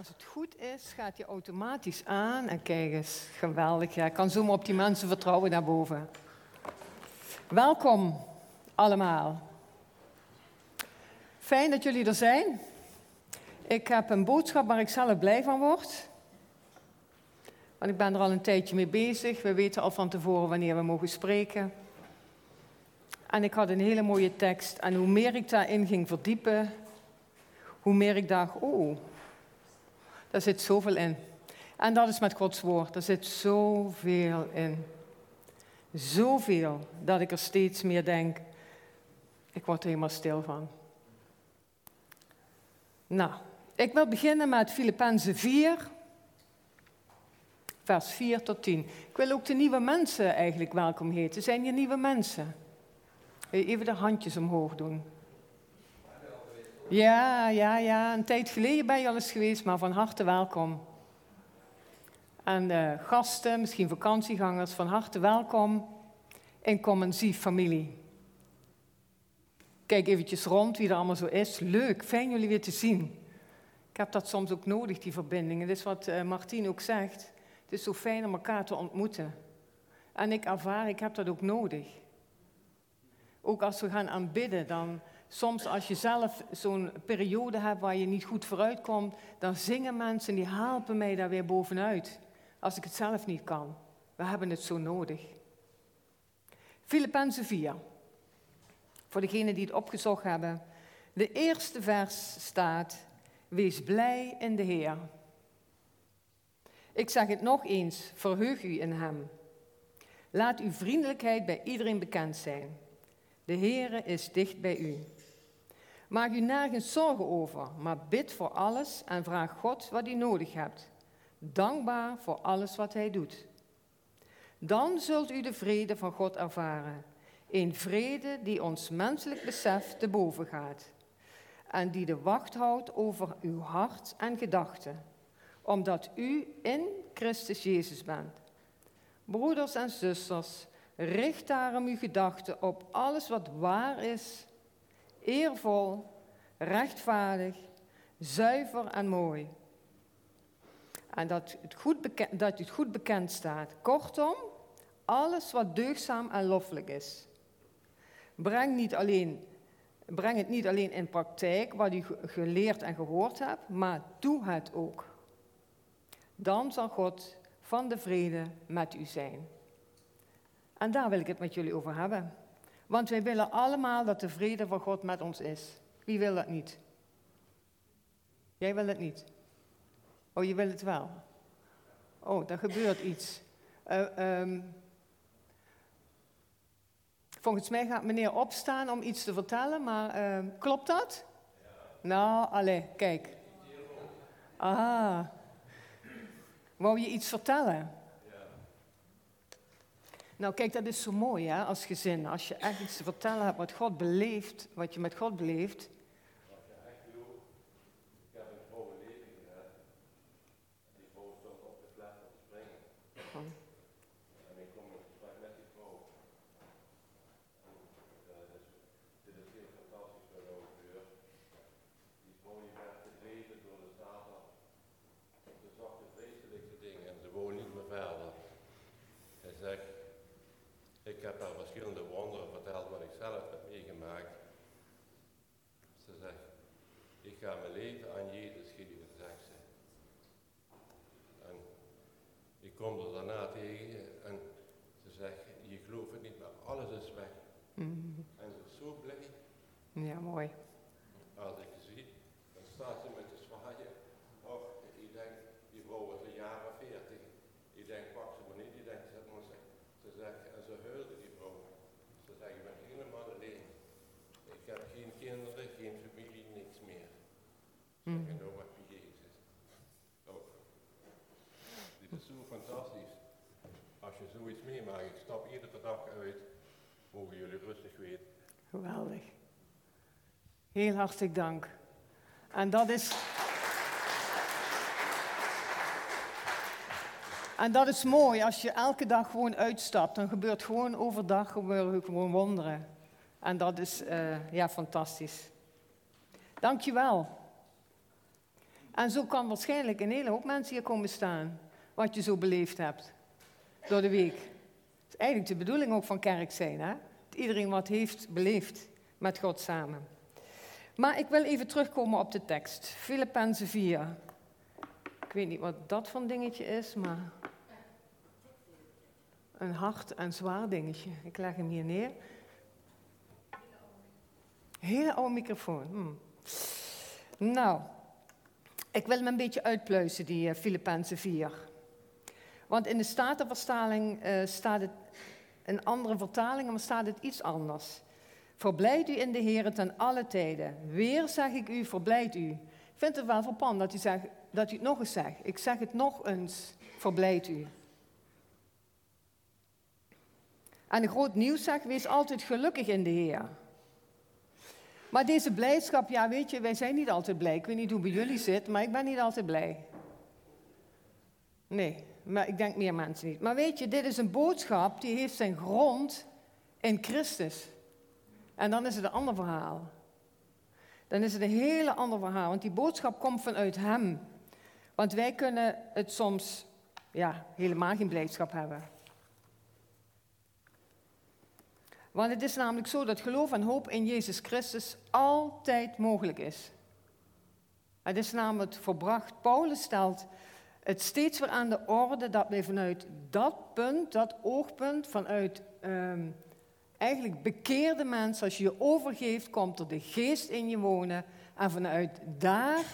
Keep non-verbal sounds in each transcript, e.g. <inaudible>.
Als het goed is, gaat hij automatisch aan. En kijk eens, geweldig. Ja, ik kan zomaar op die mensen vertrouwen naar boven. Welkom allemaal. Fijn dat jullie er zijn. Ik heb een boodschap waar ik zelf blij van word. Want ik ben er al een tijdje mee bezig. We weten al van tevoren wanneer we mogen spreken. En ik had een hele mooie tekst. En hoe meer ik daarin ging verdiepen, hoe meer ik dacht, oh, daar zit zoveel in. En dat is met Gods woord. Er zit zoveel in. Zoveel dat ik er steeds meer denk, ik word er helemaal stil van. Nou, ik wil beginnen met Filippenzen 4, vers 4 tot 10. Ik wil ook de nieuwe mensen eigenlijk welkom heten. Zijn hier nieuwe mensen? Even de handjes omhoog doen. Ja, ja, ja. Een tijd geleden ben je al eens geweest, maar van harte welkom. En de gasten, misschien vakantiegangers, van harte welkom in Commensief familie. Kijk eventjes rond wie er allemaal zo is. Leuk, fijn jullie weer te zien. Ik heb dat soms ook nodig, die verbinding. Het is wat uh, Martien ook zegt. Het is zo fijn om elkaar te ontmoeten. En ik ervaar, ik heb dat ook nodig. Ook als we gaan aanbidden, dan soms als je zelf zo'n periode hebt waar je niet goed vooruit komt, dan zingen mensen die helpen mij daar weer bovenuit. Als ik het zelf niet kan. We hebben het zo nodig. Filippenzen 4. Voor degenen die het opgezocht hebben. De eerste vers staat: Wees blij in de Heer. Ik zeg het nog eens: verheug u in Hem. Laat uw vriendelijkheid bij iedereen bekend zijn. De Heere is dicht bij u. Maak u nergens zorgen over, maar bid voor alles en vraag God wat u nodig hebt. Dankbaar voor alles wat Hij doet. Dan zult u de vrede van God ervaren. Een vrede die ons menselijk besef te boven gaat. En die de wacht houdt over uw hart en gedachten. Omdat u in Christus Jezus bent. Broeders en zusters, richt daarom uw gedachten op alles wat waar is, eervol, rechtvaardig, zuiver en mooi. En dat het goed, bekend, dat het goed bekend staat. Kortom, alles wat deugzaam en loffelijk is. Breng, niet alleen, breng het niet alleen in praktijk wat u geleerd en gehoord hebt, maar doe het ook. Dan zal God van de vrede met u zijn. En daar wil ik het met jullie over hebben. Want wij willen allemaal dat de vrede van God met ons is. Wie wil dat niet? Jij wil het niet. Oh, je wil het wel. Oh, er gebeurt iets. Uh, um, volgens mij gaat meneer opstaan om iets te vertellen, maar uh, klopt dat? Ja. Nou, allee, kijk. Ah. Wou je iets vertellen? Nou, kijk, dat is zo mooi hè, als gezin. Als je echt iets te vertellen hebt wat God beleeft, wat je met God beleeft, mooi. Als ik zie, dan staat ze met de zwaaien. Och, ik denk, die vrouw was een jaar of veertig. Ik denk, pak ze maar niet. Ik denk, zet maar. Ze zegt, en ze huilde die vrouw. Ze zegt, ik ben helemaal alleen. Ik heb geen kinderen, geen familie, niks meer. Mm. Zeg, nou wat Jezus. Oh. Dit is zo fantastisch. Als je zoiets meemaakt, ik stap iedere dag uit, mogen jullie rustig weten. Geweldig. Heel hartelijk dank. En dat is. En dat is mooi, als je elke dag gewoon uitstapt, dan gebeurt gewoon overdag gebeuren gewoon wonderen. En dat is uh, ja, fantastisch. Dank je wel. En zo kan waarschijnlijk een hele hoop mensen hier komen staan, wat je zo beleefd hebt door de week. Dat is eigenlijk de bedoeling ook van kerk zijn, hè? Dat iedereen wat heeft beleefd met God samen. Maar ik wil even terugkomen op de tekst. Filippenzen 4. Ik weet niet wat dat van dingetje is, maar een hard en zwaar dingetje. Ik leg hem hier neer. Hele oude microfoon. Hm. Nou, ik wil me een beetje uitpluizen, die uh, Filippenzen 4. Want in de Statenvertaling uh, staat het, in andere vertalingen maar staat het iets anders. Verblijd u in de Heer ten alle tijden. Weer zeg ik u, verblijd u. Ik vind het wel verpand dat u, dat u het nog eens zegt. Ik zeg het nog eens, verblijd u. En een groot nieuws zegt, wees altijd gelukkig in de Heer. Maar deze blijdschap, ja weet je, wij zijn niet altijd blij. Ik weet niet hoe bij jullie zit, maar ik ben niet altijd blij. Nee, maar ik denk meer mensen niet. Maar weet je, dit is een boodschap die heeft zijn grond in Christus. En dan is het een ander verhaal. Dan is het een hele ander verhaal, want die boodschap komt vanuit Hem. Want wij kunnen het soms ja, helemaal geen blijdschap hebben. Want het is namelijk zo dat geloof en hoop in Jezus Christus altijd mogelijk is. Het is namelijk verbracht. Paulus stelt het steeds weer aan de orde dat wij vanuit dat punt, dat oogpunt, vanuit um, eigenlijk bekeerde mensen, als je je overgeeft, komt er de geest in je wonen. En vanuit daar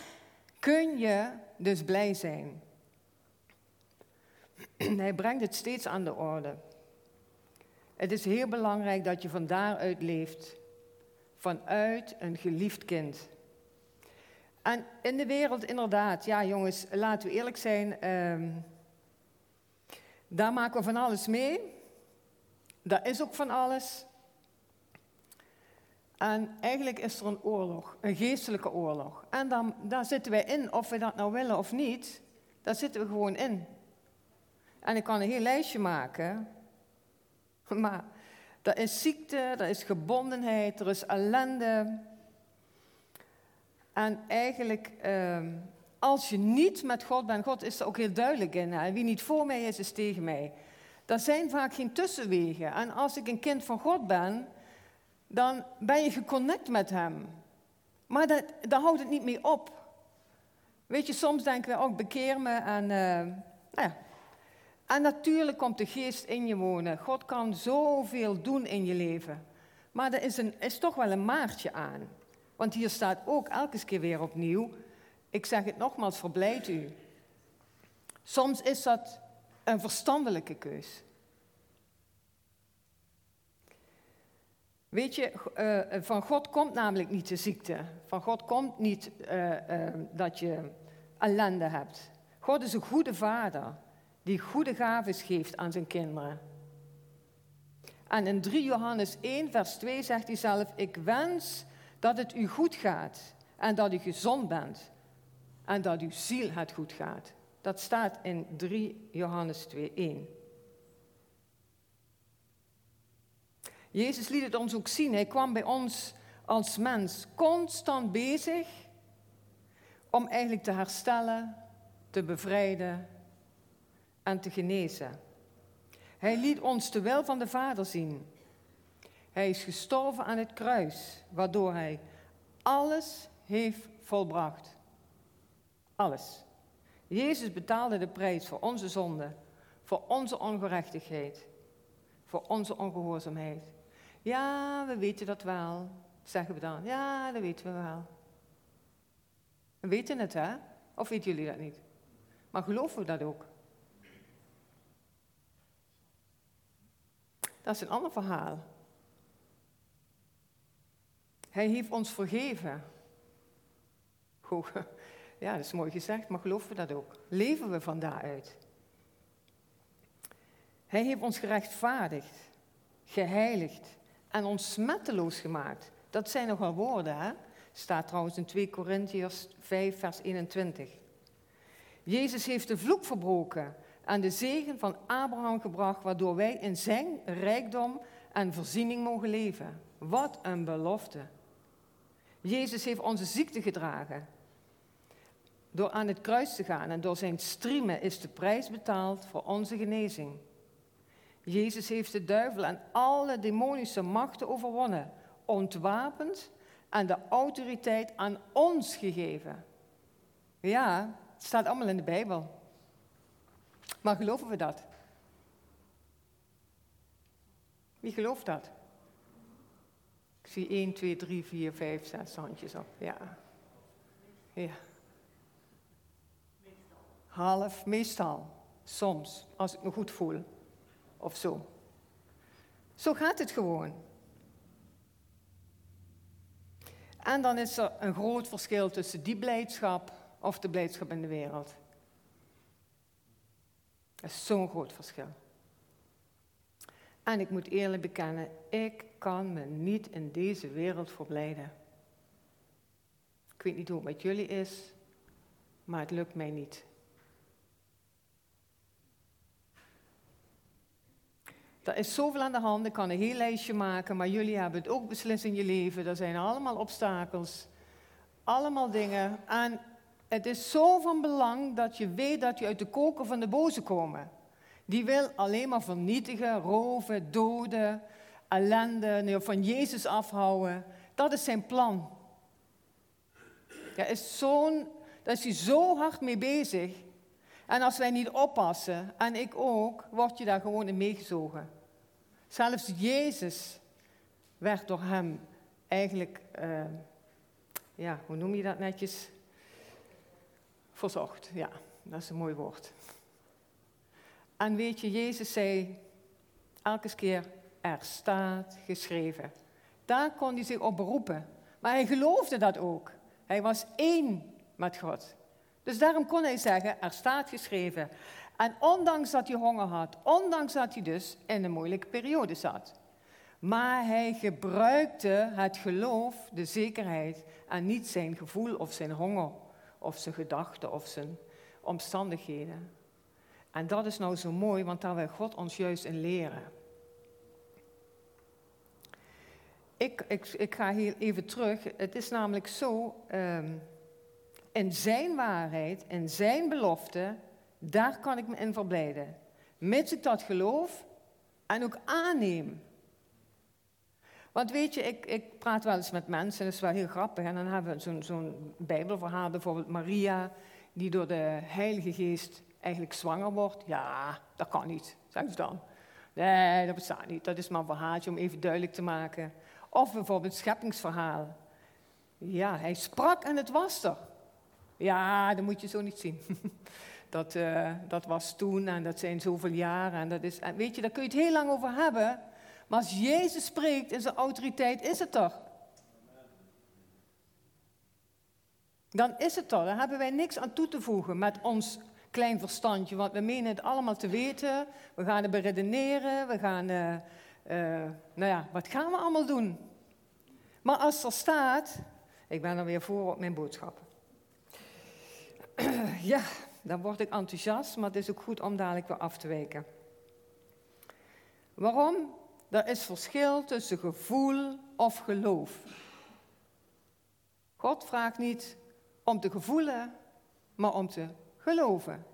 kun je dus blij zijn. <clears throat> Hij brengt het steeds aan de orde. Het is heel belangrijk dat je van daaruit leeft. Vanuit een geliefd kind. En in de wereld inderdaad, ja jongens, laten we eerlijk zijn, um, daar maken we van alles mee. Daar is ook van alles. En eigenlijk is er een oorlog, een geestelijke oorlog. En dan, daar zitten wij in, of we dat nou willen of niet, daar zitten we gewoon in. En ik kan een heel lijstje maken, <laughs> maar er is ziekte, er is gebondenheid, er is ellende. En eigenlijk, ehm, als je niet met God bent, God is er ook heel duidelijk in. Wie niet voor mij is, is tegen mij. Er zijn vaak geen tussenwegen. En als ik een kind van God ben, dan ben je geconnect met Hem. Maar dat, daar houdt het niet mee op. Weet je, soms denken we ook, oh, bekeer me en, uh, nou ja. en natuurlijk komt de geest in je wonen. God kan zoveel doen in je leven. Maar er is, een, is toch wel een maartje aan. Want hier staat ook elke keer weer opnieuw, ik zeg het nogmaals, verblijd u. Soms is dat een verstandelijke keus. Weet je, uh, van God komt namelijk niet de ziekte. Van God komt niet uh, uh, dat je ellende hebt. God is een goede vader die goede gaven geeft aan zijn kinderen. En in 3 Johannes 1, vers 2 zegt hij zelf: Ik wens dat het u goed gaat en dat u gezond bent en dat uw ziel het goed gaat. Dat staat in 3 Johannes 2, 1. Jezus liet het ons ook zien. Hij kwam bij ons als mens constant bezig om eigenlijk te herstellen, te bevrijden en te genezen. Hij liet ons de wil van de Vader zien. Hij is gestorven aan het kruis, waardoor hij alles heeft volbracht. Alles. Jezus betaalde de prijs voor onze zonde, voor onze ongerechtigheid, voor onze ongehoorzaamheid. Ja, we weten dat wel, zeggen we dan. Ja, dat weten we wel. We weten het, hè? Of weten jullie dat niet? Maar geloven we dat ook? Dat is een ander verhaal. Hij heeft ons vergeven. Goed, ja, dat is mooi gezegd, maar geloven we dat ook? Leven we van daaruit? Hij heeft ons gerechtvaardigd, geheiligd, en ons smetteloos gemaakt. Dat zijn nogal woorden, hè? Staat trouwens in 2 Korintiërs 5, vers 21. Jezus heeft de vloek verbroken en de zegen van Abraham gebracht, waardoor wij in zijn rijkdom en voorziening mogen leven. Wat een belofte. Jezus heeft onze ziekte gedragen. Door aan het kruis te gaan en door zijn striemen is de prijs betaald voor onze genezing. Jezus heeft de duivel en alle demonische machten overwonnen, ontwapend en de autoriteit aan ons gegeven. Ja, het staat allemaal in de Bijbel. Maar geloven we dat? Wie gelooft dat? Ik zie 1, 2, 3, 4, 5, 6 handjes op. Ja. Ja. Half, meestal. Soms, als ik me goed voel. Of zo. Zo gaat het gewoon. En dan is er een groot verschil tussen die blijdschap of de blijdschap in de wereld. Dat is zo'n groot verschil. En ik moet eerlijk bekennen, ik kan me niet in deze wereld verblijden. Ik weet niet hoe het met jullie is, maar het lukt mij niet. Er is zoveel aan de hand, ik kan een heel lijstje maken, maar jullie hebben het ook beslist in je leven. Er zijn allemaal obstakels, allemaal dingen. En het is zo van belang dat je weet dat je uit de koker van de boze komen. Die wil alleen maar vernietigen, roven, doden, ellende, van Jezus afhouden. Dat is zijn plan. Daar is, daar is hij zo hard mee bezig. En als wij niet oppassen, en ik ook, word je daar gewoon in meegezogen. Zelfs Jezus werd door hem eigenlijk, uh, ja, hoe noem je dat netjes? Verzocht, ja, dat is een mooi woord. En weet je, Jezus zei elke keer, er staat geschreven. Daar kon hij zich op beroepen. Maar hij geloofde dat ook. Hij was één met God. Dus daarom kon hij zeggen, er staat geschreven. En ondanks dat hij honger had, ondanks dat hij dus in een moeilijke periode zat. Maar hij gebruikte het geloof, de zekerheid, en niet zijn gevoel of zijn honger of zijn gedachten of zijn omstandigheden. En dat is nou zo mooi, want daar wil God ons juist in leren. Ik, ik, ik ga hier even terug. Het is namelijk zo, um, in zijn waarheid, in zijn belofte, daar kan ik me in verblijden. Mits ik dat geloof en ook aanneem. Want weet je, ik, ik praat wel eens met mensen, dat is wel heel grappig. En dan hebben we zo'n zo'n bijbelverhaal, bijvoorbeeld Maria, die door de Heilige Geest eigenlijk zwanger wordt. Ja, dat kan niet, zeggen ze dan. Nee, dat bestaat niet. Dat is maar een verhaaltje om even duidelijk te maken. Of bijvoorbeeld het scheppingsverhaal. Ja, hij sprak en het was er. Ja, dat moet je zo niet zien. <laughs> Dat, uh, dat was toen en dat zijn zoveel jaren. En dat is, weet je, daar kun je het heel lang over hebben. Maar als Jezus spreekt in zijn autoriteit, is het toch? Dan is het toch. Dan hebben wij niks aan toe te voegen met ons klein verstandje. Want we menen het allemaal te weten. We gaan het beredeneren. We gaan, uh, uh, nou ja, wat gaan we allemaal doen? Maar als er staat, ik ben er weer voor op mijn boodschap. <clears throat> ja, dan word ik enthousiast, maar het is ook goed om dadelijk weer af te wijken. Waarom? Er is verschil tussen gevoel of geloof. God vraagt niet om te gevoelen, maar om te geloven.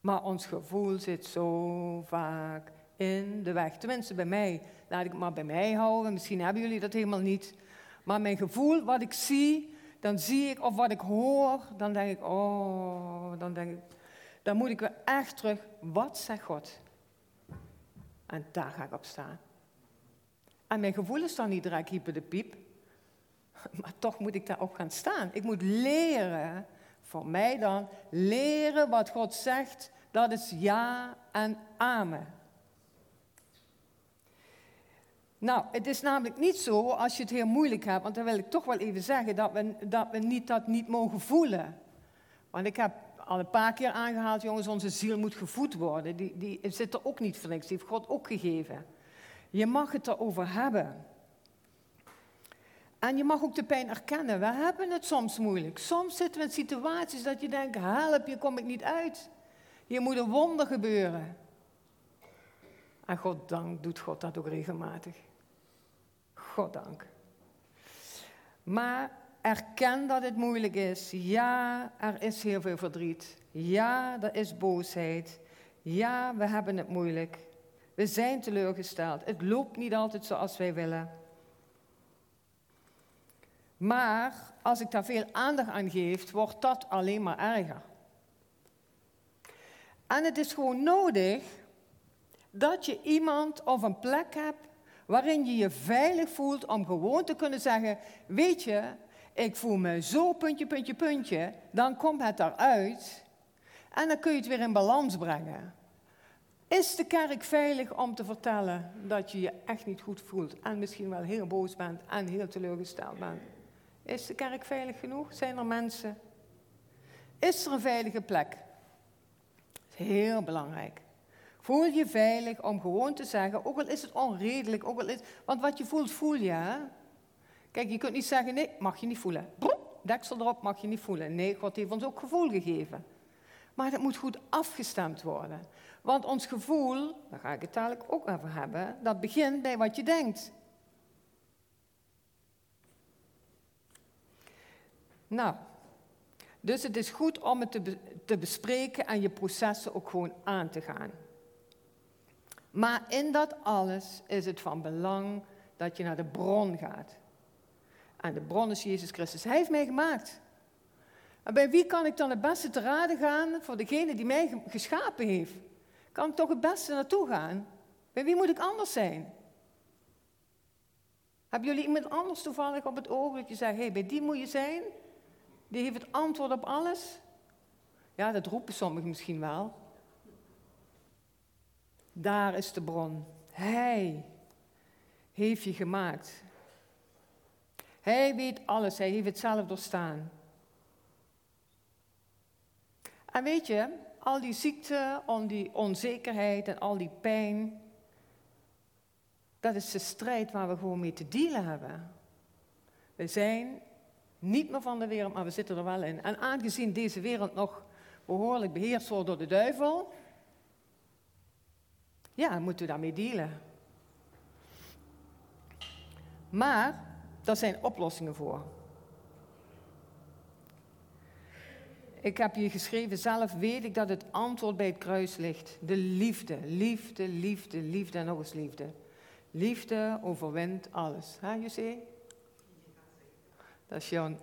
Maar ons gevoel zit zo vaak in de weg. Tenminste, bij mij. Laat ik het maar bij mij houden. Misschien hebben jullie dat helemaal niet. Maar mijn gevoel, wat ik zie, dan zie ik, of wat ik hoor, dan denk ik, oh, dan denk ik, dan moet ik weer echt terug, wat zegt God? En daar ga ik op staan. En mijn gevoel is dan niet direct hyper de piep, <laughs> maar toch moet ik daarop gaan staan. Ik moet leren, voor mij dan, leren wat God zegt, dat is ja en amen. Nou, het is namelijk niet zo als je het heel moeilijk hebt, want dan wil ik toch wel even zeggen dat we, dat niet, dat niet mogen voelen. Want ik heb al een paar keer aangehaald, jongens, onze ziel moet gevoed worden. Die, die zit er ook niet voor die heeft God ook gegeven. Je mag het erover hebben. En je mag ook de pijn erkennen. We hebben het soms moeilijk. Soms zitten we in situaties dat je denkt, help, hier kom ik niet uit. Hier moet een wonder gebeuren. En God dank doet God dat ook regelmatig. God dank. Maar Erken dat het moeilijk is. Ja, er is heel veel verdriet. Ja, er is boosheid. Ja, we hebben het moeilijk. We zijn teleurgesteld. Het loopt niet altijd zoals wij willen. Maar als ik daar veel aandacht aan geef, wordt dat alleen maar erger. En het is gewoon nodig dat je iemand of een plek hebt waarin je je veilig voelt om gewoon te kunnen zeggen: Weet je, ik voel me zo puntje, puntje, puntje. Dan komt het eruit en dan kun je het weer in balans brengen. Is de kerk veilig om te vertellen dat je je echt niet goed voelt en misschien wel heel boos bent en heel teleurgesteld bent? Is de kerk veilig genoeg? Zijn er mensen? Is er een veilige plek? Heel belangrijk. Voel je veilig om gewoon te zeggen, ook al is het onredelijk, ook al is, want wat je voelt, voel je. Kijk, je kunt niet zeggen, nee, mag je niet voelen. deksel erop, mag je niet voelen. Nee, God heeft ons ook gevoel gegeven. Maar het moet goed afgestemd worden. Want ons gevoel, daar ga ik het dadelijk ook over hebben, dat begint bij wat je denkt. Nou, dus het is goed om het te, te bespreken en je processen ook gewoon aan te gaan. Maar in dat alles is het van belang dat je naar de bron gaat. En de bron is Jezus Christus. Hij heeft mij gemaakt. En bij wie kan ik dan het beste te raden gaan voor degene die mij geschapen heeft? Kan ik toch het beste naartoe gaan? Bij wie moet ik anders zijn? Hebben jullie iemand anders toevallig op het oog dat je zegt, hey, bij die moet je zijn? Die heeft het antwoord op alles? Ja, dat roepen sommigen misschien wel. Daar is de bron. Hij heeft je gemaakt. Hij weet alles, hij heeft het zelf doorstaan. En weet je, al die ziekte, al die onzekerheid en al die pijn, dat is de strijd waar we gewoon mee te dealen hebben. We zijn niet meer van de wereld, maar we zitten er wel in. En aangezien deze wereld nog behoorlijk beheerst wordt door de duivel, ja, moeten we daarmee dealen. Maar daar zijn oplossingen voor. Ik heb hier geschreven, zelf weet ik dat het antwoord bij het kruis ligt. De liefde, liefde, liefde, liefde en nog eens liefde. Liefde overwint alles. Hè, José? Dat is jouw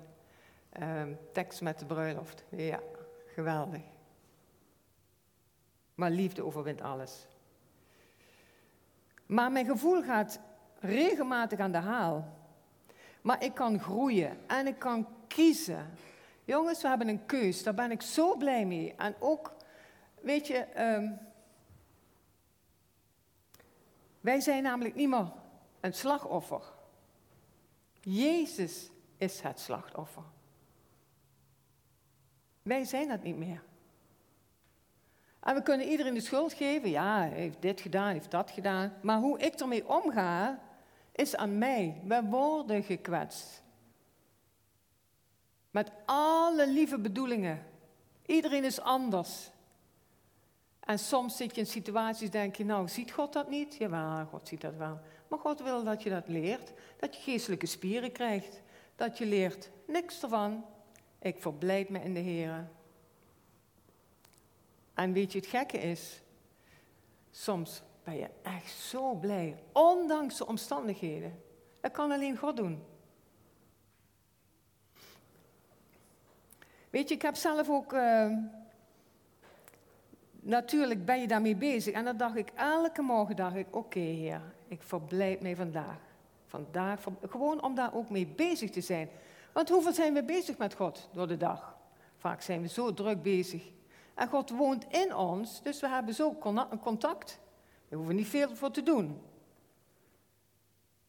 um, tekst met de bruiloft. Ja, geweldig. Maar liefde overwint alles. Maar mijn gevoel gaat regelmatig aan de haal. Maar ik kan groeien en ik kan kiezen. Jongens, we hebben een keus. Daar ben ik zo blij mee. En ook, weet je, ehm, wij zijn namelijk niet meer een slachtoffer. Jezus is het slachtoffer. Wij zijn dat niet meer. En we kunnen iedereen de schuld geven. Ja, hij heeft dit gedaan, heeft dat gedaan. Maar hoe ik ermee omga, is aan mij. We worden gekwetst. Met alle lieve bedoelingen. Iedereen is anders. En soms zit je in situaties, denk je, nou, ziet God dat niet? Jawel, God ziet dat wel. Maar God wil dat je dat leert. Dat je geestelijke spieren krijgt. Dat je leert, niks ervan. Ik verblijd me in de Heer. En weet je, het gekke is, soms ben je echt zo blij, ondanks de omstandigheden. Dat kan alleen God doen. Weet je, ik heb zelf ook, uh, natuurlijk ben je daarmee bezig. En dan dacht ik, elke morgen dacht ik, oké Heer, ik verblijd mij vandaag. Vandaag, gewoon om daar ook mee bezig te zijn. Want hoeveel zijn we bezig met God door de dag? Vaak zijn we zo druk bezig. En God woont in ons, dus we hebben zo contact. We hoeven niet veel voor te doen.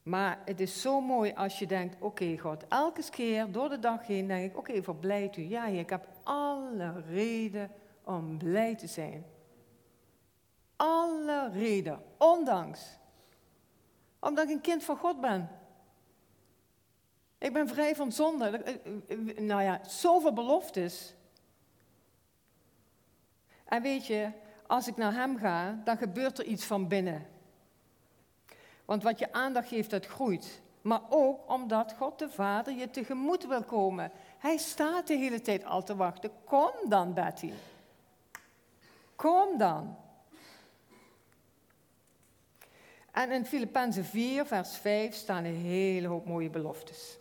Maar het is zo mooi als je denkt, oké God, elke keer door de dag heen denk ik, oké, okay, verblijd u. Ja, ik heb alle reden om blij te zijn. Alle reden, ondanks. Omdat ik een kind van God ben. Ik ben vrij van zonde. Nou ja, zoveel beloftes. En weet je, als ik naar Hem ga, dan gebeurt er iets van binnen. Want wat je aandacht geeft, dat groeit. maar ook omdat God de Vader je tegemoet wil komen. Hij staat de hele tijd al te wachten. Kom dan, Betty. Kom dan. En in Filippenzen 4, vers 5 staan een hele hoop mooie beloftes.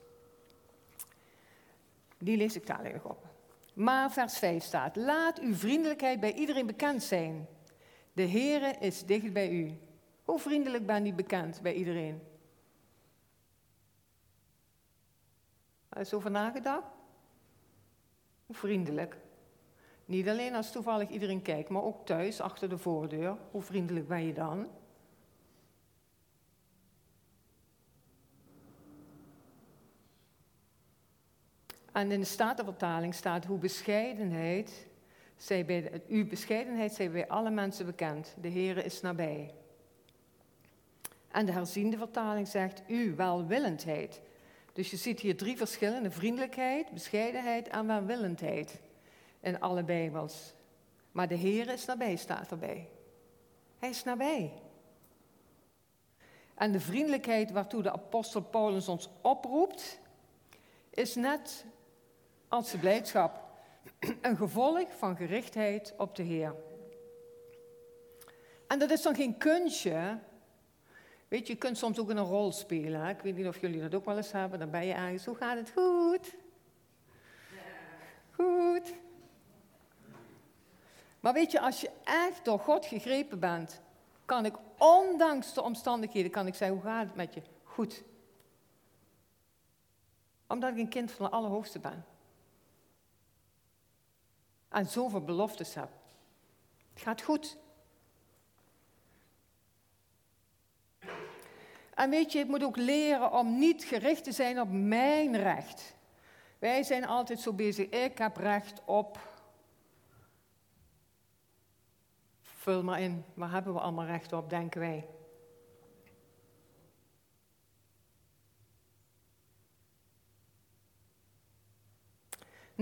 Die lees ik dadelijk op. Maar vers 5 staat: Laat uw vriendelijkheid bij iedereen bekend zijn. De Heere is dicht bij u. Hoe vriendelijk ben je bekend bij iedereen? Is je over nagedacht? Hoe vriendelijk. Niet alleen als toevallig iedereen kijkt, maar ook thuis, achter de voordeur. Hoe vriendelijk ben je dan? En in de Statenvertaling staat hoe bescheidenheid, zij uw bescheidenheid zij bij alle mensen bekend. De Heere is nabij. En de herziende vertaling zegt uw welwillendheid. Dus je ziet hier drie verschillende: vriendelijkheid, bescheidenheid en welwillendheid in alle Bijbels. Maar de Heer is nabij, staat erbij. Hij is nabij. En de vriendelijkheid waartoe de apostel Paulus ons oproept, is net als de blijdschap een gevolg van gerichtheid op de Heer. En dat is dan geen kunstje. Weet je, je kunt soms ook een rol spelen. Ik weet niet of jullie dat ook wel eens hebben. Dan ben je ergens, hoe gaat het? Goed. Goed. Maar weet je, als je echt door God gegrepen bent, kan ik ondanks de omstandigheden, kan ik zeggen, hoe gaat het met je? Goed. Omdat ik een kind van de Allerhoogste ben. En zoveel beloftes heb. Het gaat goed. En weet je, ik moet ook leren om niet gericht te zijn op mijn recht. Wij zijn altijd zo bezig, ik heb recht op Vul maar in, waar hebben we allemaal recht op, denken wij.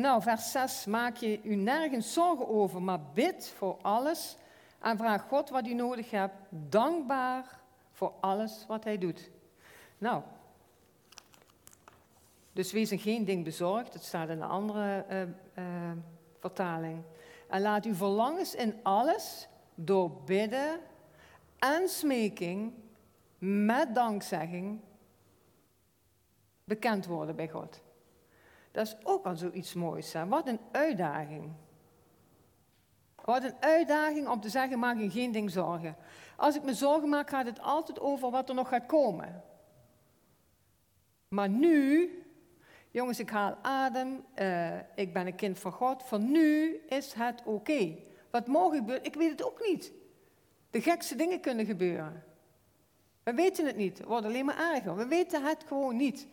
Nou, vers 6. Maak je u nergens zorgen over, maar bid voor alles en vraag God wat u nodig hebt, dankbaar voor alles wat hij doet. Nou, dus wees in geen ding bezorgd, dat staat in een andere uh, uh, vertaling. En laat uw verlangens in alles door bidden en smeking met dankzegging bekend worden bij God. Dat is ook al zoiets moois. Hè? Wat een uitdaging. Wat een uitdaging om te zeggen, maak je geen ding zorgen. Als ik me zorgen maak, gaat het altijd over wat er nog gaat komen. Maar nu, jongens, ik haal adem, uh, ik ben een kind van God, voor nu is het oké. Wat morgen gebeurt, ik weet het ook niet. De gekste dingen kunnen gebeuren. We weten het niet. Het wordt alleen maar erger. We weten het gewoon niet.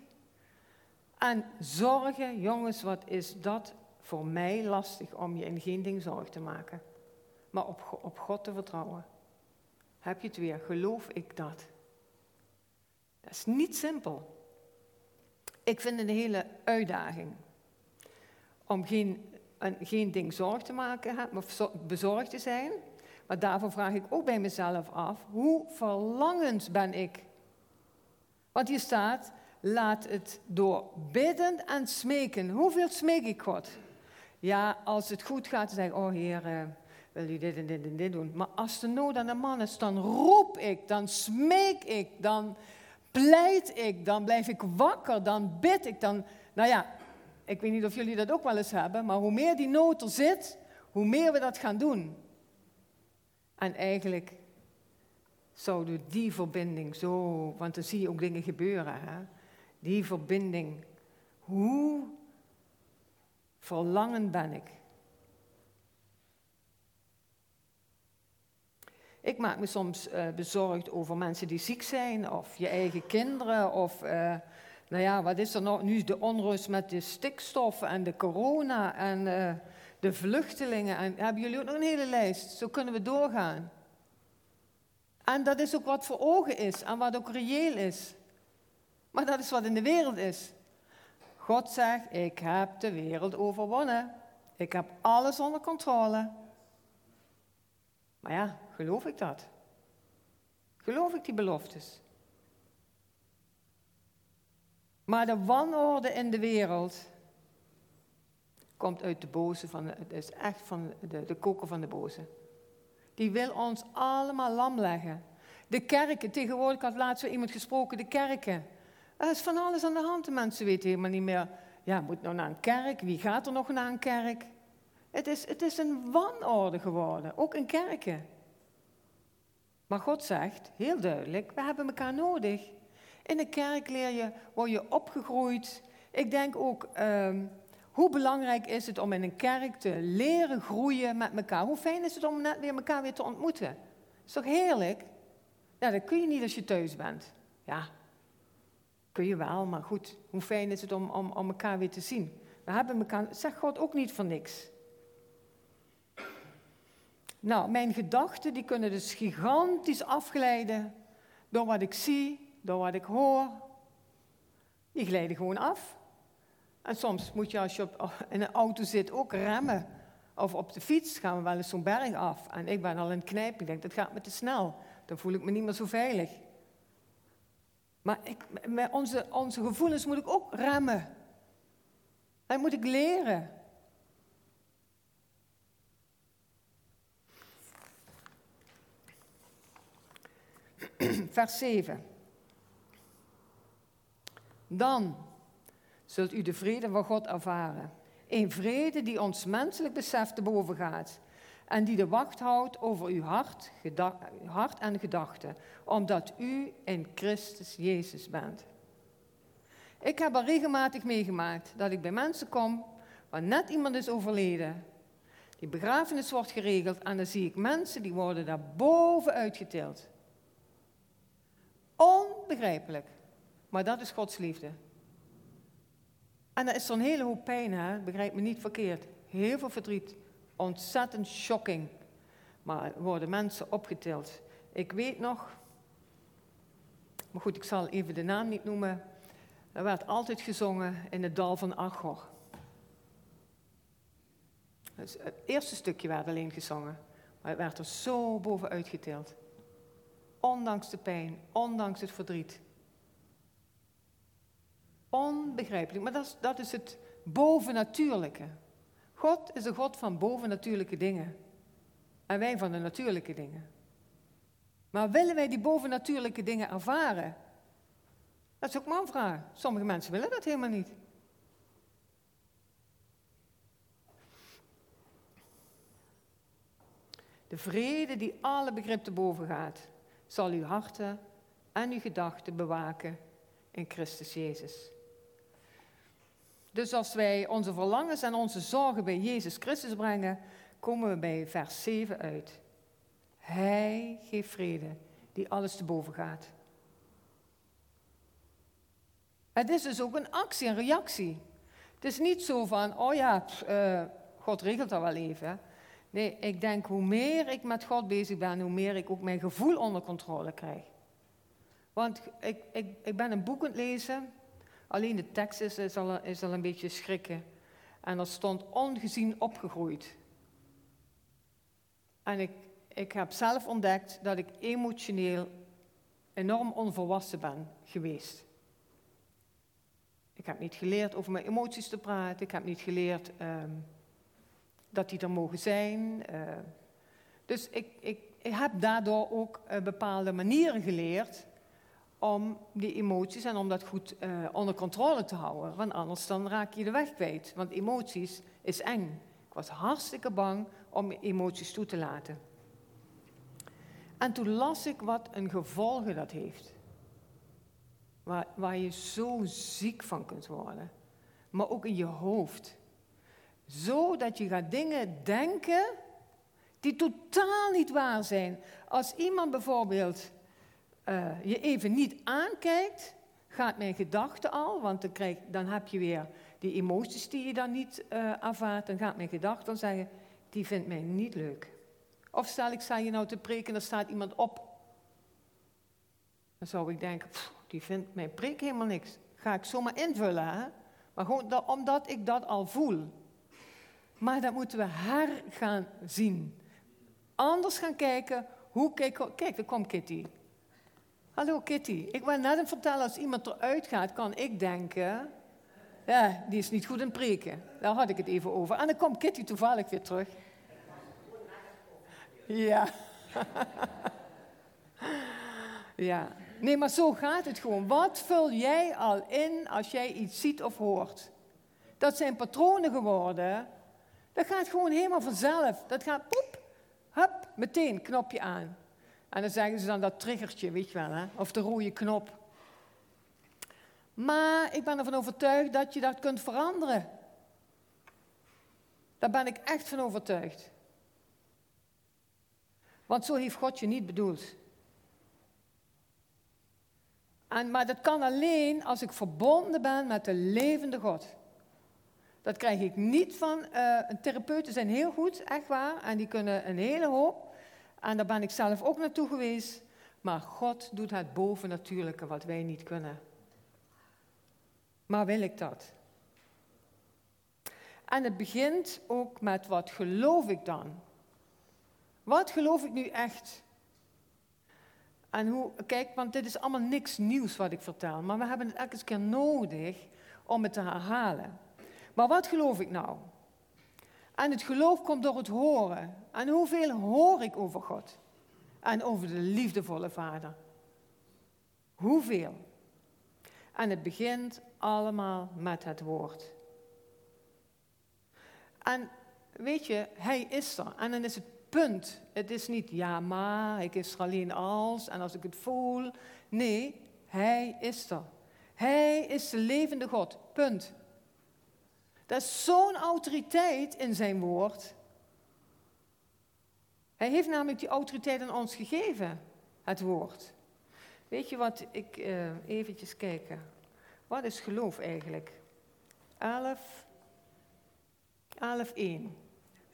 En zorgen, jongens, wat is dat voor mij lastig om je in geen ding zorg te maken. Maar op, op God te vertrouwen. Heb je het weer? Geloof ik dat? Dat is niet simpel. Ik vind het een hele uitdaging. Om geen en geen ding zorg te maken of bezorgd te zijn. Maar daarvoor vraag ik ook bij mezelf af, hoe verlangend ben ik? Want hier staat, laat het door bidden en smeken. Hoeveel smeek ik God? Ja, als het goed gaat, zeg ik, oh Heer, uh, wil u dit en dit en dit doen. Maar als de nood aan de man is, dan roep ik, dan smeek ik, dan pleit ik, dan blijf ik wakker, dan bid ik, dan, nou ja, ik weet niet of jullie dat ook wel eens hebben, maar hoe meer die nood er zit, hoe meer we dat gaan doen. En eigenlijk zouden die verbinding zo, want dan zie je ook dingen gebeuren, hè? Die verbinding, hoe verlangend ben ik. Ik maak me soms uh, bezorgd over mensen die ziek zijn, of je eigen kinderen, of uh, nou ja, wat is er nog? Nu is de onrust met de stikstof en de corona en uh, de vluchtelingen. En hebben jullie ook nog een hele lijst? Zo kunnen we doorgaan. En dat is ook wat voor ogen is en wat ook reëel is. Maar dat is wat in de wereld is. God zegt, ik heb de wereld overwonnen. Ik heb alles onder controle. Maar ja, geloof ik dat? Geloof ik die beloftes? Maar de wanorde in de wereld komt uit de boze, van het is echt van de, de koker van de boze. Die wil ons allemaal lam leggen. De kerken, tegenwoordig had laatst weer iemand gesproken, de kerken. Er is van alles aan de hand, de mensen weten helemaal niet meer. Ja, moet nou naar een kerk? Wie gaat er nog naar een kerk? Het is, het is een wanorde geworden, ook in kerken. Maar God zegt, heel duidelijk, we hebben elkaar nodig. In de kerk leer je, word je opgegroeid. Ik denk ook, ehm, hoe belangrijk is het om in een kerk te leren groeien met elkaar? Hoe fijn is het om net weer elkaar weer te ontmoeten? Is toch heerlijk? Ja, dat kun je niet als je thuis bent. Ja, kun je wel, maar goed. Hoe fijn is het om, om, om elkaar weer te zien? We hebben elkaar, zegt God ook niet voor niks. Nou, mijn gedachten die kunnen dus gigantisch afglijden door wat ik zie, door wat ik hoor. Die glijden gewoon af. En soms moet je als je op, in een auto zit ook remmen. Of op de fiets gaan we wel eens zo'n berg af. En ik ben al in het knijpen. Ik denk, dat gaat me te snel. Dan voel ik me niet meer zo veilig. Maar met onze, onze gevoelens moet ik ook remmen. En moet ik leren. <clears throat> Vers 7. Dan zult u de vrede van God ervaren. Een vrede die ons menselijk besef te boven gaat. En die de wacht houdt over uw hart, hart en gedachten. Omdat u in Christus Jezus bent. Ik heb al regelmatig meegemaakt dat ik bij mensen kom waar net iemand is overleden. Die begrafenis wordt geregeld en dan zie ik mensen die worden daar boven uitgetild. Onbegrijpelijk. Maar dat is Gods liefde. En dat is een hele hoop pijn, hè? begrijp me niet verkeerd. Heel veel verdriet. Ontzettend shocking. Maar worden mensen opgetild. Ik weet nog, maar goed, ik zal even de naam niet noemen. Er werd altijd gezongen in het dal van Achor. Dus het eerste stukje werd alleen gezongen, maar het werd er zo bovenuit getild. Ondanks de pijn, ondanks het verdriet. Onbegrijpelijk, maar dat is, dat is het bovennatuurlijke. God is een God van bovennatuurlijke dingen. En wij van de natuurlijke dingen. Maar willen wij die bovennatuurlijke dingen ervaren? Dat is ook een vraag. Sommige mensen willen dat helemaal niet. De vrede die alle begrip te boven gaat, zal uw harten en uw gedachten bewaken in Christus Jezus. Dus als wij onze verlangens en onze zorgen bij Jezus Christus brengen, komen we bij vers 7 uit. Hij geeft vrede die alles te boven gaat. Het is dus ook een actie, een reactie. Het is niet zo van, oh ja, uh, God regelt dat wel even. Nee, ik denk hoe meer ik met God bezig ben, hoe meer ik ook mijn gevoel onder controle krijg. Want ik, ik, ik ben een boek aan het lezen Alleen de tekst is, al, is al een beetje schrikken. En er stond ongezien opgegroeid. En ik, heb zelf ontdekt dat ik emotioneel enorm onvolwassen ben geweest. Ik heb niet geleerd over mijn emoties te praten. Ik heb niet geleerd ehm, dat die er mogen zijn. Uh, dus ik, ik, ik, heb daardoor ook uh, bepaalde manieren geleerd om die emoties en om dat goed uh, onder controle te houden. Want anders dan raak je de weg kwijt. Want emoties is eng. Ik was hartstikke bang om emoties toe te laten. En toen las ik wat een gevolgen dat heeft. Waar, waar je zo ziek van kunt worden. Maar ook in je hoofd. Zodat je gaat dingen denken die totaal niet waar zijn. Als iemand bijvoorbeeld uh, je even niet aankijkt, gaat mijn gedachte al, want dan, krijg, dan heb je weer die emoties die je dan niet uh, ervaart. Dan gaat mijn gedachte dan zeggen, die vindt mij niet leuk. Of stel ik sta je nou te preken en er staat iemand op. Dan zou ik denken, die vindt mijn preek helemaal niks. Ga ik zomaar invullen, hè? Maar gewoon dat, omdat ik dat al voel. Maar dat moeten we her gaan zien. Anders gaan kijken, hoe kijk, kijk, daar komt Kitty. Hallo Kitty, ik wou net hem vertellen, als iemand eruit gaat, kan ik denken, ja, die is niet goed in preken. Daar had ik het even over. En dan komt Kitty toevallig weer terug. Ja. <laughs> ja. Nee, maar zo gaat het gewoon. Wat vul jij al in als jij iets ziet of hoort? Dat zijn patronen geworden. Dat gaat gewoon helemaal vanzelf. Dat gaat poep, hup, meteen knopje aan. En dan zeggen ze dan dat triggertje, weet je wel, hè? of de rode knop. Maar ik ben ervan overtuigd dat je dat kunt veranderen. Daar ben ik echt van overtuigd. Want zo heeft God je niet bedoeld. En, maar dat kan alleen als ik verbonden ben met de levende God. Dat krijg ik niet van. Uh, therapeuten zijn heel goed, echt waar. En die kunnen een hele hoop. En daar ben ik zelf ook naartoe geweest. Maar God doet het bovennatuurlijke wat wij niet kunnen. Maar wil ik dat? En het begint ook met wat geloof ik dan? Wat geloof ik nu echt? En hoe, kijk, want dit is allemaal niks nieuws wat ik vertel, maar we hebben het elke keer nodig om het te herhalen. Maar wat geloof ik nou? En het geloof komt door het horen. En hoeveel hoor ik over God? En over de liefdevolle Vader? Hoeveel? En het begint allemaal met het woord. En weet je, Hij is er. En dan is het punt. Het is niet ja, maar, ik is er alleen als en als ik het voel. Nee, Hij is er. Hij is de levende God. Punt. Dat is zo'n autoriteit in zijn woord. Hij heeft namelijk die autoriteit aan ons gegeven, het woord. Weet je wat, ik uh, eventjes kijken. Wat is geloof eigenlijk? 11, 11 1.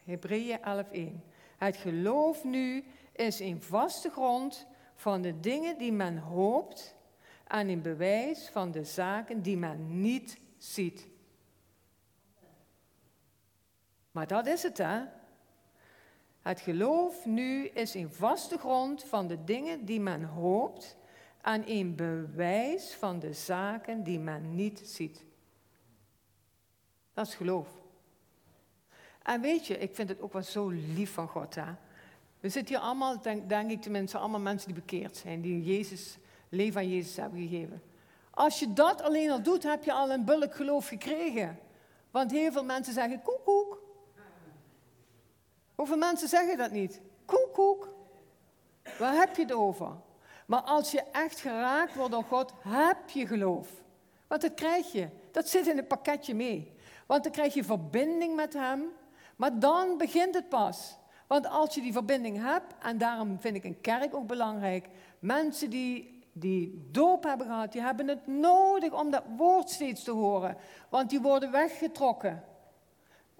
Hebreeën 11, 1. Het geloof nu is een vaste grond van de dingen die men hoopt en een bewijs van de zaken die men niet ziet. Maar dat is het, hè? Het geloof nu is een vaste grond van de dingen die men hoopt en een bewijs van de zaken die men niet ziet. Dat is geloof. En weet je, ik vind het ook wel zo lief van God. Hè? We zitten hier allemaal, denk, denk ik tenminste, allemaal mensen die bekeerd zijn, die Jezus, leven aan Jezus hebben gegeven. Als je dat alleen al doet, heb je al een bulk geloof gekregen. Want heel veel mensen zeggen koek, koek. Hoeveel mensen zeggen dat niet? Koek, koek. Waar heb je het over? Maar als je echt geraakt wordt door God, heb je geloof. Want dat krijg je. Dat zit in het pakketje mee. Want dan krijg je verbinding met Hem. Maar dan begint het pas. Want als je die verbinding hebt, en daarom vind ik een kerk ook belangrijk. Mensen die, die doop hebben gehad, die hebben het nodig om dat woord steeds te horen. Want die worden weggetrokken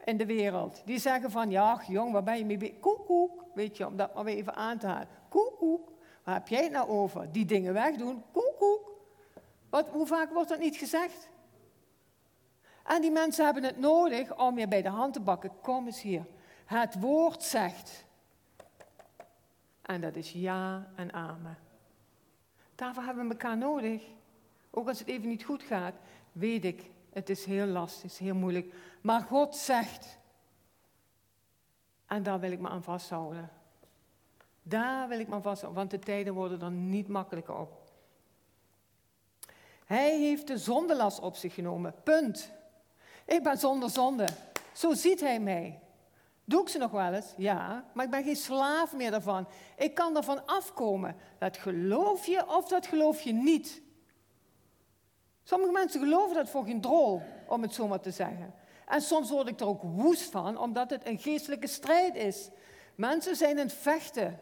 in de wereld. Die zeggen van, ja, jong, waar ben je mee bezig? Koek. Weet je, om dat maar weer even aan te halen. Koek, koek. Waar heb jij het nou over? Die dingen wegdoen? Koek, koek. Wat, hoe vaak wordt dat niet gezegd? En die mensen hebben het nodig om je bij de hand te bakken. Kom eens hier. Het woord zegt. En dat is ja en amen. Daarvoor hebben we elkaar nodig. Ook als het even niet goed gaat, weet ik, het is heel lastig, is heel moeilijk. Maar God zegt. En daar wil ik me aan vasthouden. Daar wil ik me aan vasthouden, want de tijden worden er niet makkelijker op. Hij heeft de zondelast op zich genomen. Punt. Ik ben zonder zonde. Zo ziet hij mij. Doe ik ze nog wel eens? Ja, maar ik ben geen slaaf meer daarvan. Ik kan ervan afkomen. Dat geloof je of dat geloof je niet. Sommige mensen geloven dat voor geen drol, om het zo maar te zeggen. En soms word ik er ook woest van, omdat het een geestelijke strijd is. Mensen zijn in het vechten.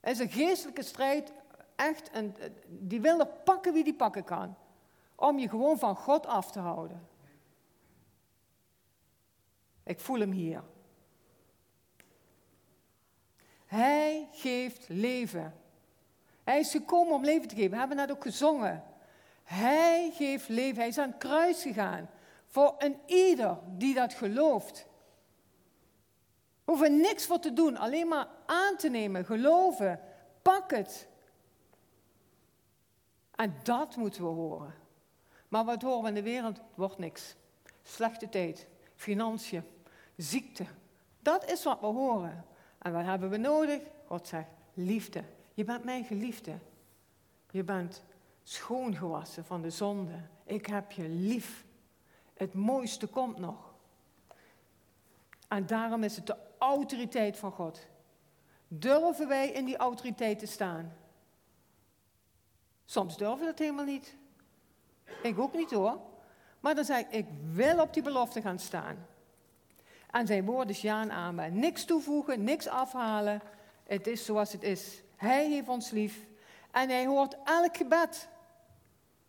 Het is een geestelijke strijd, echt, en die willen pakken wie die pakken kan. Om je gewoon van God af te houden. Ik voel hem hier. Hij geeft leven. Hij is gekomen om leven te geven. We hebben net ook gezongen. Hij geeft leven. Hij is aan het kruis gegaan. Voor een ieder die dat gelooft. We hoeven niks voor te doen, alleen maar aan te nemen, geloven. Pak het. En dat moeten we horen. Maar wat horen we in de wereld? Wordt niks. Slechte tijd, financiën, ziekte. Dat is wat we horen. En wat hebben we nodig? God zegt, liefde. Je bent mijn geliefde. Je bent schoongewassen van de zonde. Ik heb je lief. Het mooiste komt nog. En daarom is het de autoriteit van God. Durven wij in die autoriteit te staan? Soms durven we dat helemaal niet. Ik ook niet hoor. Maar dan zeg ik, ik wil op die belofte gaan staan. En zijn woord is ja en amen. Niks toevoegen, niks afhalen. Het is zoals het is. Hij heeft ons lief. En hij hoort elk gebed.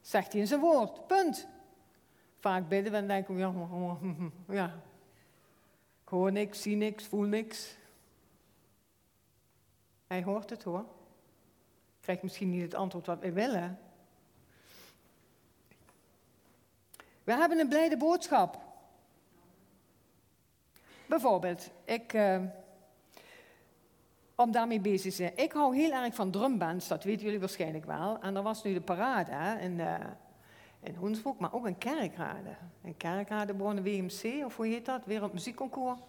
Zegt hij in zijn woord. Punt. Vaak bidden we en denken we, ja. <laughs> Ik hoor niks, zie niks, voel niks. Hij hoort het hoor. Krijgt misschien niet het antwoord wat we willen. We hebben een blijde boodschap. Bijvoorbeeld, ik, uh, om daarmee bezig te zijn. Ik hou heel erg van drumbands, dat weten jullie waarschijnlijk wel. En er was nu de parade in, uh, in Hoensbroek, maar ook in Kerkrade. In Kerkrade wonen WMC, of hoe heet dat? Wereldmuziekconcours.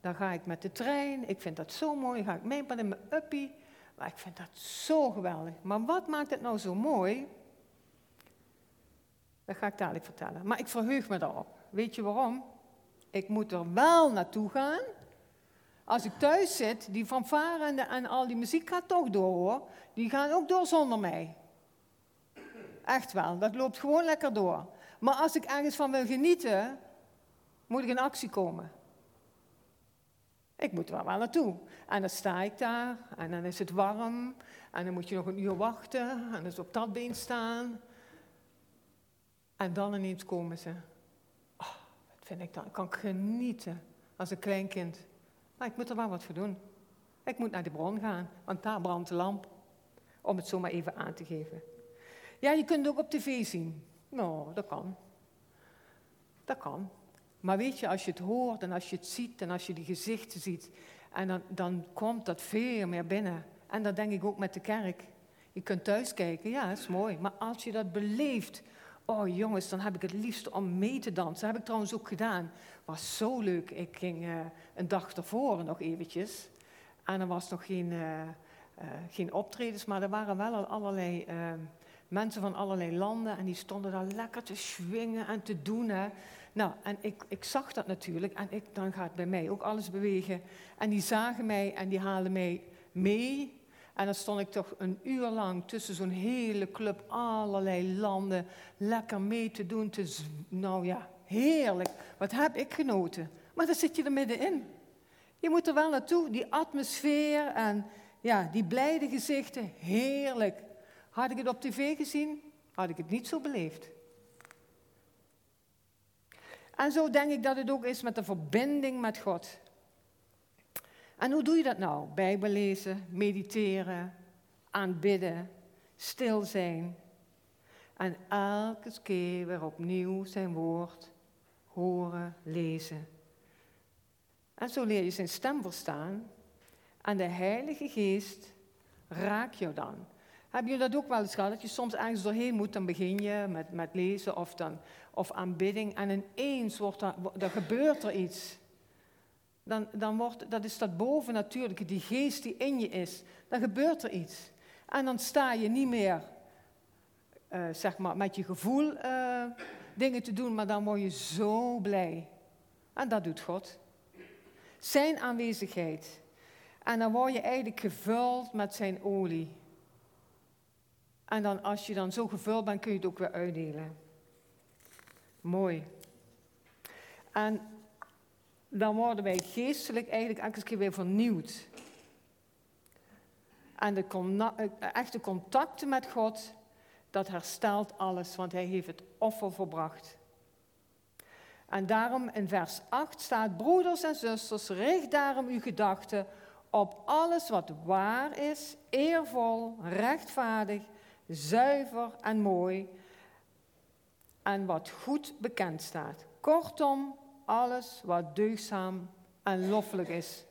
Dan ga ik met de trein, ik vind dat zo mooi. Dan ga ik meepakken in mijn uppie. Maar ik vind dat zo geweldig. Maar wat maakt het nou zo mooi? Dat ga ik dadelijk vertellen. Maar ik verheug me daarop. Weet je waarom? Ik moet er wel naartoe gaan. Als ik thuis zit, die fanfare en, en al die muziek gaat toch door hoor. Die gaan ook door zonder mij. Echt wel, dat loopt gewoon lekker door. Maar als ik ergens van wil genieten, moet ik in actie komen. Ik moet er wel naartoe. En dan sta ik daar en dan is het warm en dan moet je nog een uur wachten en dan is op dat been staan. En dan ineens komen ze. Oh, wat vind ik dan? Ik kan genieten als een klein kind. Maar ik moet er wel wat voor doen. Ik moet naar de bron gaan, want daar brandt de lamp. Om het zomaar even aan te geven. Ja, je kunt het ook op tv zien. Nou, dat kan. Dat kan. Maar weet je, als je het hoort en als je het ziet en als je die gezichten ziet, en dan, dan komt dat veel meer binnen. En dat denk ik ook met de kerk. Je kunt thuis kijken, ja, dat is mooi. Maar als je dat beleeft, oh jongens, dan heb ik het liefst om mee te dansen. Dat heb ik trouwens ook gedaan. Was zo leuk. Ik ging uh, een dag ervoor nog eventjes. En er was nog geen, uh, uh, geen optredens, maar er waren wel al allerlei mensen van allerlei landen. En die stonden daar lekker te swingen en te doen. Hè. Nou, en ik, ik zag dat natuurlijk. En ik, dan gaat bij mij ook alles bewegen. En die zagen mij en die haalden mij mee. En dan stond ik toch een uur lang tussen zo'n hele club, allerlei landen, lekker mee te doen. Nou ja, heerlijk. Wat heb ik genoten. Maar dan zit je er middenin. Je moet er wel naartoe, die atmosfeer en ja, die blijde gezichten, heerlijk. Had ik het op tv gezien, had ik het niet zo beleefd. En zo denk ik dat het ook is met de verbinding met God. En hoe doe je dat nou? Bijbel lezen, mediteren, aanbidden, stil zijn. En elke keer weer opnieuw zijn woord horen, lezen. En zo leer je zijn stem verstaan. En de Heilige Geest raakt jou dan. Heb je dat ook wel eens gehad? Dat je soms ergens doorheen moet, dan begin je met, met lezen of, dan, of aanbidding. En ineens wordt er, er gebeurt er iets. Dan, dan wordt, dat is dat bovennatuurlijke, die geest die in je is. Dan gebeurt er iets. En dan sta je niet meer, uh, zeg maar, met je gevoel uh, dingen te doen, maar dan word je zo blij. En dat doet God. Zijn aanwezigheid. En dan word je eigenlijk gevuld met zijn olie. En dan als je dan zo gevuld bent, kun je het ook weer uitdelen. Mooi. En dan worden wij geestelijk eigenlijk elke keer weer vernieuwd. En de echte contacten met God, dat herstelt alles, want Hij heeft het offer verbracht. En daarom in vers 8 staat, broeders en zusters, richt daarom uw gedachten op alles wat waar is, eervol, rechtvaardig, zuiver en mooi en wat goed bekend staat. Kortom, alles wat deugzaam en loffelijk is.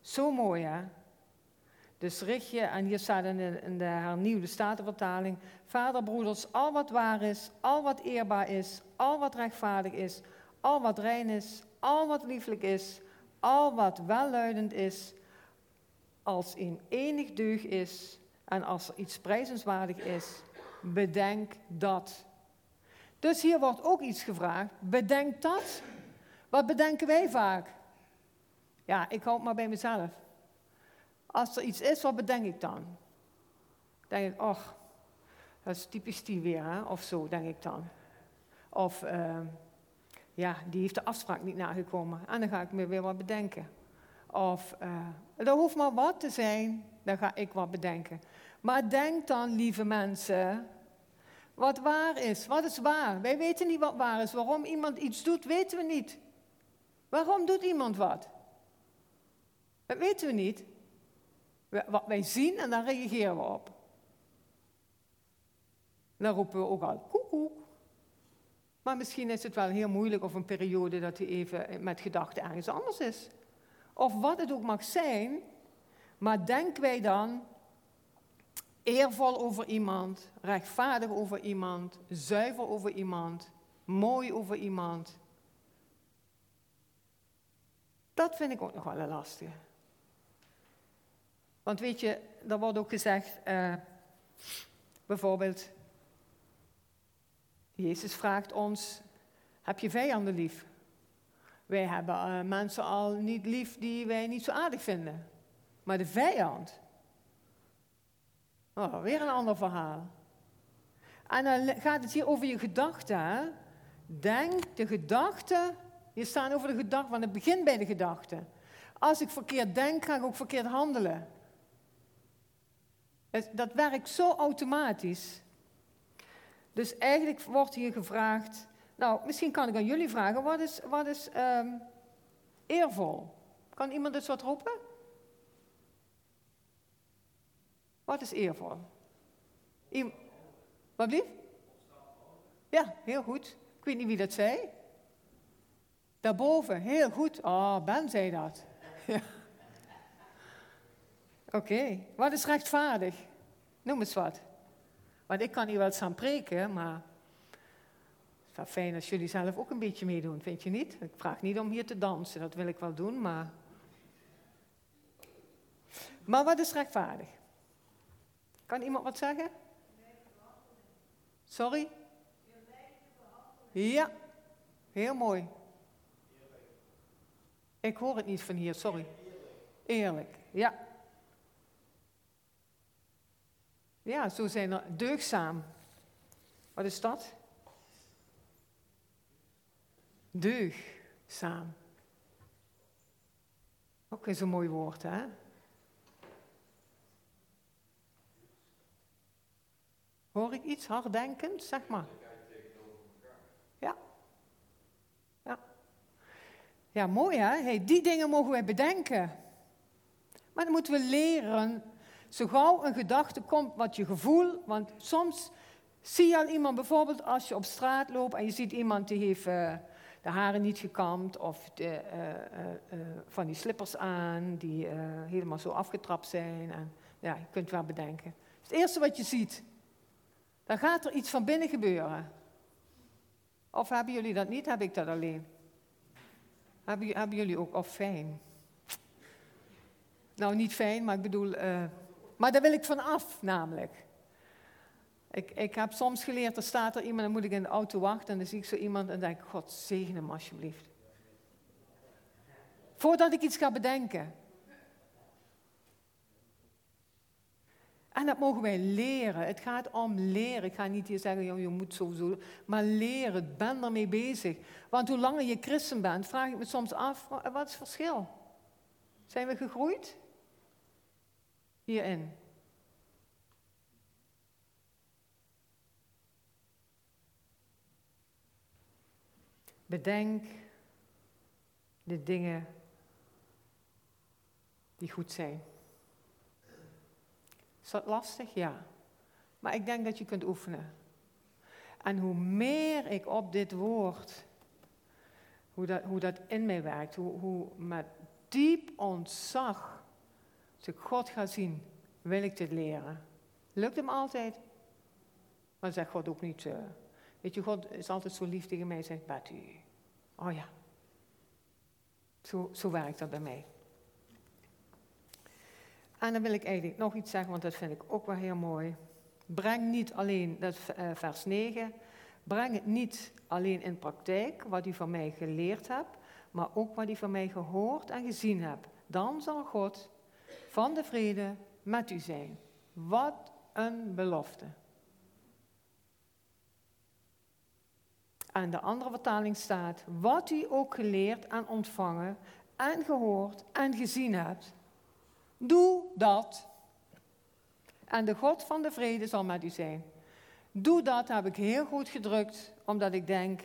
Zo mooi hè? Dus richt je, en hier staat in de, in de hernieuwde statenvertaling, vader, broeders, al wat waar is, al wat eerbaar is, al wat rechtvaardig is, al wat rein is, al wat lieflijk is, al wat welluidend is, als in enig deug is en als er iets prijzenswaardig is, bedenk dat. Dus hier wordt ook iets gevraagd, bedenk dat. Wat bedenken wij vaak? Ja, ik hou het maar bij mezelf. Als er iets is, wat bedenk ik dan? Denk ik, och, dat is typisch die weer, of zo, denk ik dan. Of, uh, ja, die heeft de afspraak niet nagekomen. En dan ga ik me weer wat bedenken. Of, uh, hoeft maar wat te zijn, dan ga ik wat bedenken. Maar denk dan, lieve mensen, wat waar is. Wat is waar? Wij weten niet wat waar is. Waarom iemand iets doet, weten we niet. Waarom doet iemand wat? Dat weten we niet. Wat wij zien en daar reageren we op. Dan roepen we ook al koekoek. Maar misschien is het wel heel moeilijk of een periode dat hij even met gedachten ergens anders is. Of wat het ook mag zijn, maar denken wij dan eervol over iemand, rechtvaardig over iemand, zuiver over iemand, mooi over iemand. Dat vind ik ook nog wel een. Want weet je, er wordt ook gezegd, uh, bijvoorbeeld, Jezus vraagt ons, heb je vijanden lief? Wij hebben uh, mensen al niet lief die wij niet zo aardig vinden. Maar de vijand, oh, weer een ander verhaal. En dan gaat het hier over je gedachten. Denk de gedachten, je staat over de gedachten, want het begint bij de gedachten. Als ik verkeerd denk, ga ik ook verkeerd handelen. Dat werkt zo automatisch. Dus eigenlijk wordt hier gevraagd, nou, misschien kan ik aan jullie vragen, wat is, wat is um, eervol? Kan iemand eens wat roepen? Wat is eervol? Iem wat blief? Ja, heel goed. Ik weet niet wie dat zei. Daarboven, heel goed. Oh, Ben zei dat. <laughs> Ja. Oké, wat is rechtvaardig? Noem eens wat. Want ik kan hier wel staan preken, maar het is fijn als jullie zelf ook een beetje meedoen, vind je niet? Ik vraag niet om hier te dansen, dat wil ik wel doen, maar... Maar wat is rechtvaardig? Kan iemand wat zeggen? Sorry? Ja, heel mooi. Ik hoor het niet van hier, sorry. Eerlijk, ja. Ja, zo zijn er deugzaam. Wat is dat? Deugzaam. Ook weer zo'n mooi woord, hè? Hoor ik iets harddenkend? Zeg maar. Ja. Ja. Ja, mooi hè? Hey, die dingen mogen wij bedenken. Maar dan moeten we leren zo gauw een gedachte komt, wat je gevoel, want soms zie je al iemand, bijvoorbeeld als je op straat loopt en je ziet iemand die heeft uh, de haren niet gekamd of de, uh, uh, van die slippers aan die helemaal zo afgetrapt zijn. En, ja, je kunt wel bedenken. Het eerste wat je ziet, dan gaat er iets van binnen gebeuren. Of hebben jullie dat niet? Heb ik dat alleen? Hebben, hebben jullie ook, of fijn? Nou, niet fijn, maar ik bedoel, maar daar wil ik van af, namelijk. Ik, ik heb soms geleerd, er staat er iemand, dan moet ik in de auto wachten en dan zie ik zo iemand en denk God zegen hem alsjeblieft. Voordat ik iets ga bedenken. En dat mogen wij leren. Het gaat om leren. Ik ga niet hier zeggen, joh, je moet sowieso. Maar leren, ben ermee bezig. Want hoe langer je christen bent, vraag ik me soms af, wat is het verschil? Zijn we gegroeid? hierin. Bedenk de dingen die goed zijn. Dat lastig? Ja. Maar ik denk dat je kunt oefenen. En hoe meer ik op dit woord, hoe dat, hoe dat in mij werkt, hoe, hoe met diep ontzag Als ik God ga zien, wil ik dit leren. Lukt hem altijd? Maar zegt God ook niet. Uh, weet je, God is altijd zo lief tegen mij. Zegt Betty. Oh ja. Zo, zo werkt dat bij mij. En dan wil ik eigenlijk nog iets zeggen, want dat vind ik ook wel heel mooi. Breng niet alleen, dat uh, vers 9, breng het niet alleen in praktijk, wat u van mij geleerd hebt, maar ook wat u van mij gehoord en gezien hebt. Dan zal God van de vrede met u zijn. Wat een belofte. En de andere vertaling staat, wat u ook geleerd en ontvangen en gehoord en gezien hebt, doe dat. En de God van de vrede zal met u zijn. Doe dat heb ik heel goed gedrukt, omdat ik denk,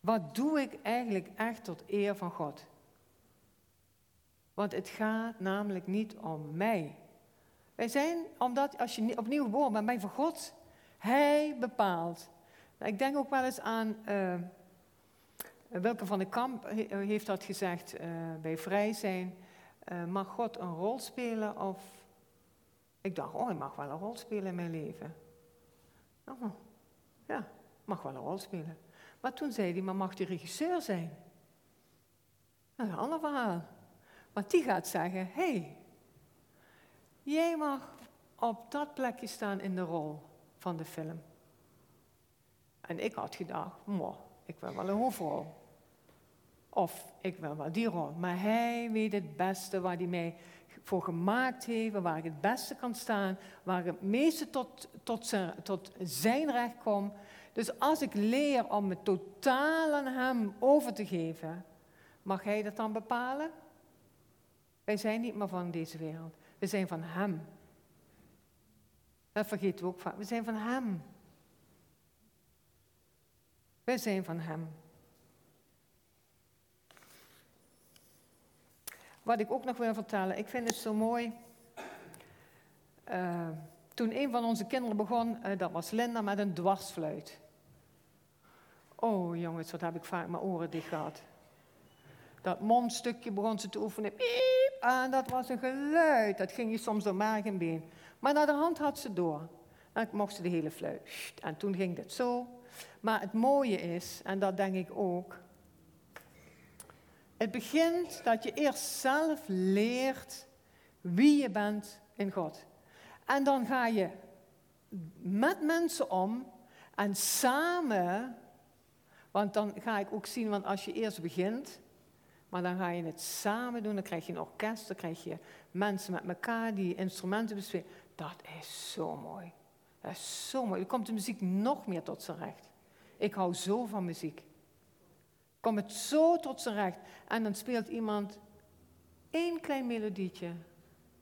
wat doe ik eigenlijk echt tot eer van God? Want het gaat namelijk niet om mij. Wij zijn, omdat als je opnieuw geboren bent, ben van God. Hij bepaalt. Ik denk ook wel eens aan, uh, Welke van de Kamp heeft dat gezegd uh, bij vrij zijn. Uh, mag God een rol spelen of... Ik dacht, oh, hij mag wel een rol spelen in mijn leven. Oh, ja, mag wel een rol spelen. Maar toen zei hij, maar mag die regisseur zijn? Dat is een ander verhaal. Want die gaat zeggen, hé, hey, jij mag op dat plekje staan in de rol van de film. En ik had gedacht, ik wil wel een hoofdrol. Of ik wil wel die rol. Maar hij weet het beste waar hij mij voor gemaakt heeft, waar ik het beste kan staan, waar ik het meeste tot, tot, zijn, tot zijn recht kom. Dus als ik leer om me totaal aan hem over te geven, mag hij dat dan bepalen? Wij zijn niet meer van deze wereld. We zijn van hem. Dat vergeten we ook vaak. We zijn van hem. Wij zijn van Hem. Wat ik ook nog wil vertellen, ik vind het zo mooi. Uh, toen een van onze kinderen begon, uh, dat was Linda met een dwarsfluit. Oh jongens, wat heb ik vaak mijn oren dicht gehad. Dat mondstukje begon ze te oefenen. Piep, en dat was een geluid. Dat ging je soms door maag en been. Maar naar de hand had ze door. Dan mocht ze de hele fluit. En toen ging het zo. Maar het mooie is, en dat denk ik ook, het begint dat je eerst zelf leert wie je bent in God. En dan ga je met mensen om en samen, want dan ga ik ook zien, want als je eerst begint, maar dan ga je het samen doen, dan krijg je een orkest, dan krijg je mensen met elkaar die instrumenten bespelen. Dat is zo mooi. Dat is zo mooi. Dan komt de muziek nog meer tot zijn recht. Ik hou zo van muziek. Kom het zo tot zijn recht. En dan speelt iemand één klein melodietje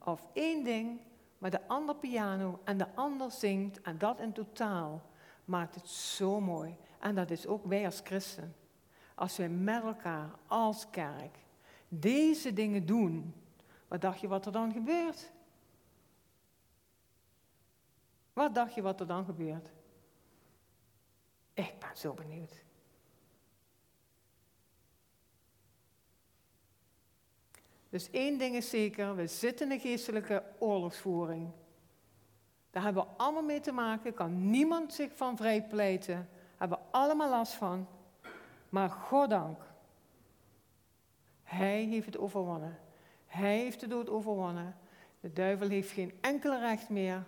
of één ding, maar de ander piano en de ander zingt en dat in totaal maakt het zo mooi. En dat is ook wij als christen. Als wij met elkaar als kerk deze dingen doen, wat dacht je wat er dan gebeurt? Wat dacht je wat er dan gebeurt? Ik ben zo benieuwd. Dus één ding is zeker, we zitten in een geestelijke oorlogsvoering. Daar hebben we allemaal mee te maken, kan niemand zich van vrijpleiten. Daar hebben we allemaal last van. Maar goddank, Hij heeft het overwonnen. Hij heeft de dood overwonnen. De duivel heeft geen enkel recht meer.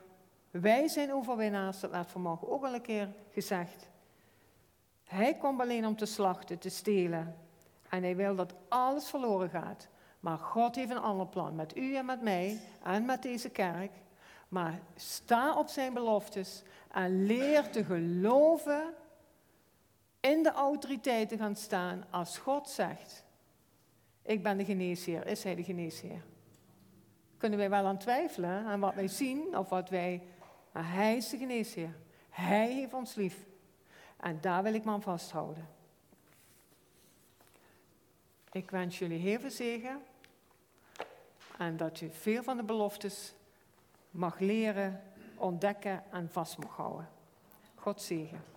Wij zijn overwinnaars, dat werd vanmorgen ook al een keer gezegd. Hij komt alleen om te slachten, te stelen. En hij wil dat alles verloren gaat. Maar God heeft een ander plan met u en met mij en met deze kerk. Maar sta op zijn beloftes en leer te geloven in de autoriteit te gaan staan als God zegt. Ik ben de geneesheer. Is hij de geneesheer? Kunnen wij wel aan twijfelen aan wat wij zien of wat wij... Maar hij is de geneesheer. Hij heeft ons lief. En daar wil ik me aan vasthouden. Ik wens jullie heel veel zegen. En dat je veel van de beloftes mag leren, ontdekken en vast mag houden. God zegen.